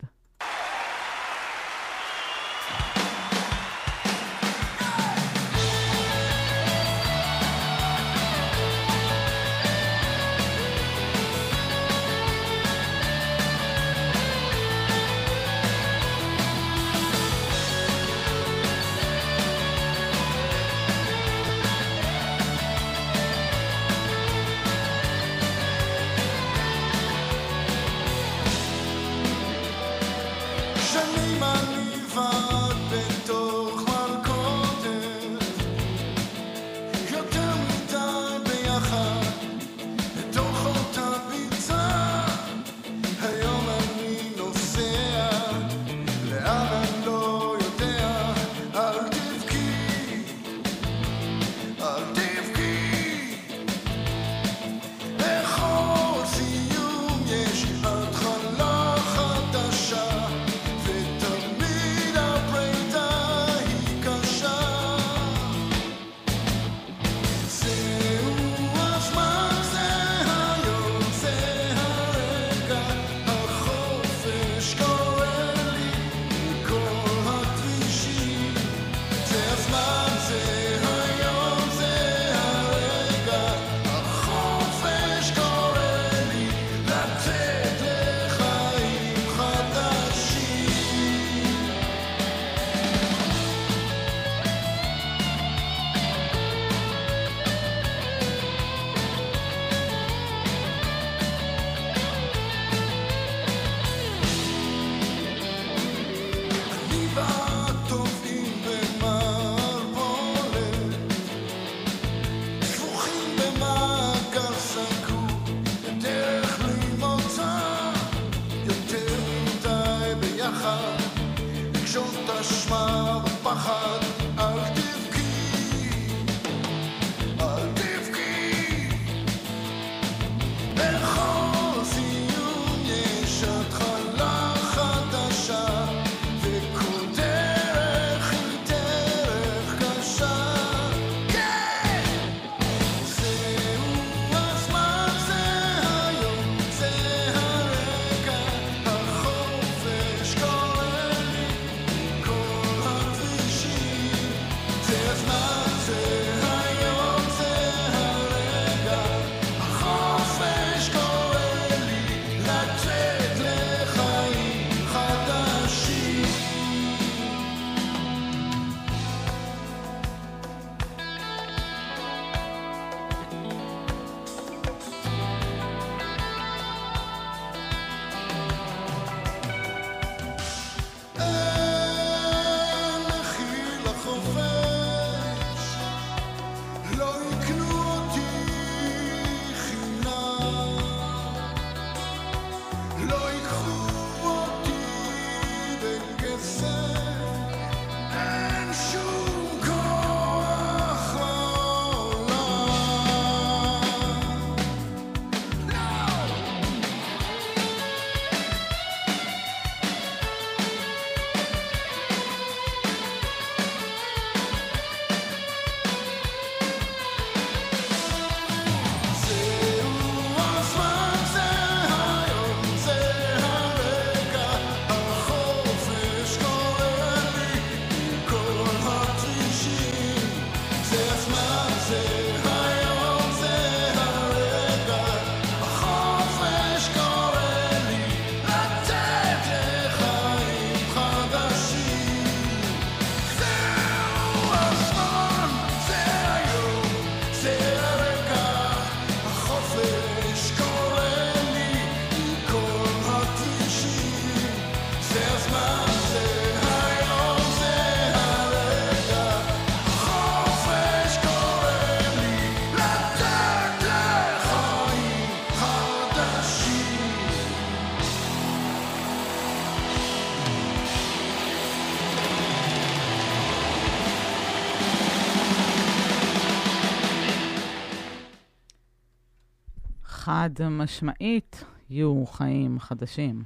חד משמעית, יהיו חיים חדשים.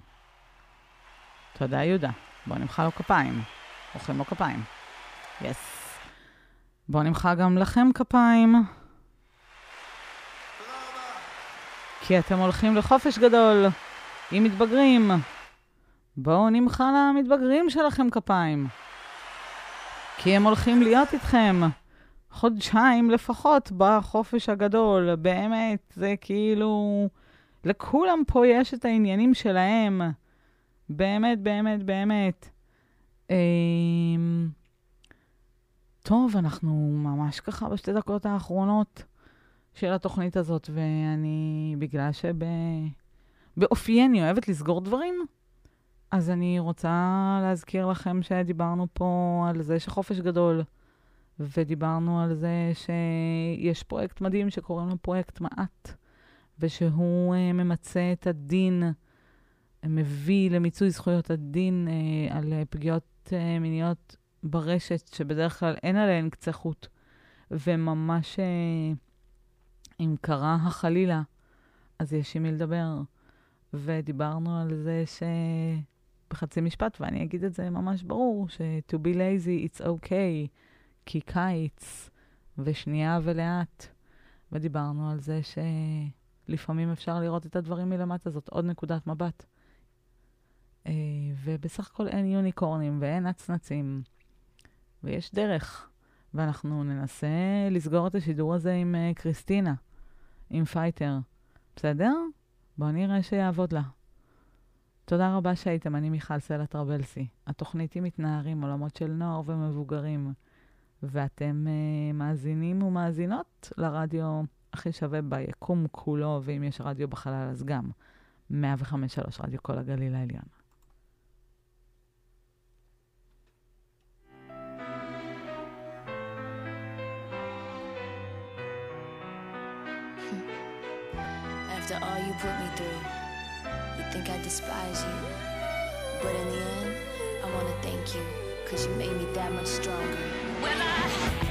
תודה, יהודה. בואו נמחא לו כפיים. מוחאים לו כפיים. יס. Yes. בואו נמחא גם לכם כפיים. כי אתם הולכים לחופש גדול עם מתבגרים. בואו נמחא למתבגרים שלכם כפיים. כי הם הולכים להיות איתכם חודשיים לפחות בחופש הגדול. באמת, זה כאילו... לכולם פה יש את העניינים שלהם. באמת, באמת, באמת. אמ... טוב, אנחנו ממש ככה בשתי דקות האחרונות של התוכנית הזאת, ואני, בגלל שבאופייני אוהבת לסגור דברים, אז אני רוצה להזכיר לכם שדיברנו פה על זה שחופש גדול, ודיברנו על זה שיש פרויקט מדהים שקוראים לו פרויקט מעט, ושהוא uh, ממצה את הדין, מביא למיצוי זכויות הדין uh, על פגיעות uh, מיניות ברשת, שבדרך כלל אין עליהן קצה חוט, וממש uh, אם קרה החלילה, אז יש עם מי לדבר. ודיברנו על זה ש... בחצי משפט, ואני אגיד את זה ממש ברור, ש-to be lazy it's okay, כי קיץ, ושנייה ולאט. ודיברנו על זה שלפעמים אפשר לראות את הדברים מלמטה, זאת עוד נקודת מבט. אה, ובסך הכל אין יוניקורנים ואין נצנצים, ויש דרך. ואנחנו ננסה לסגור את השידור הזה עם אה, קריסטינה, עם Fighter. בסדר? בואו נראה שיעבוד לה. תודה רבה שהייתם, אני מיכל סלע טרבלסי. התוכנית היא מתנערים, עולמות של נוער ומבוגרים. ואתם uh, מאזינים ומאזינות לרדיו הכי שווה ביקום כולו, ואם יש רדיו בחלל אז גם. 105.3 רדיו כל הגליל העליון. After all you put me through, you think I despise you. But in the end, I want to thank you, because you made me that much stronger. Well, I...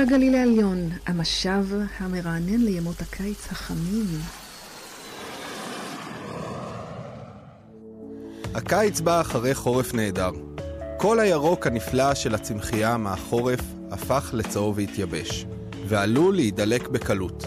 כל הגליל העליון, המשב המרענן לימות הקיץ החמים. הקיץ בא אחרי חורף נהדר. כל הירוק הנפלא של הצמחייה מהחורף הפך לצהוב והתייבש, ועלול להידלק בקלות.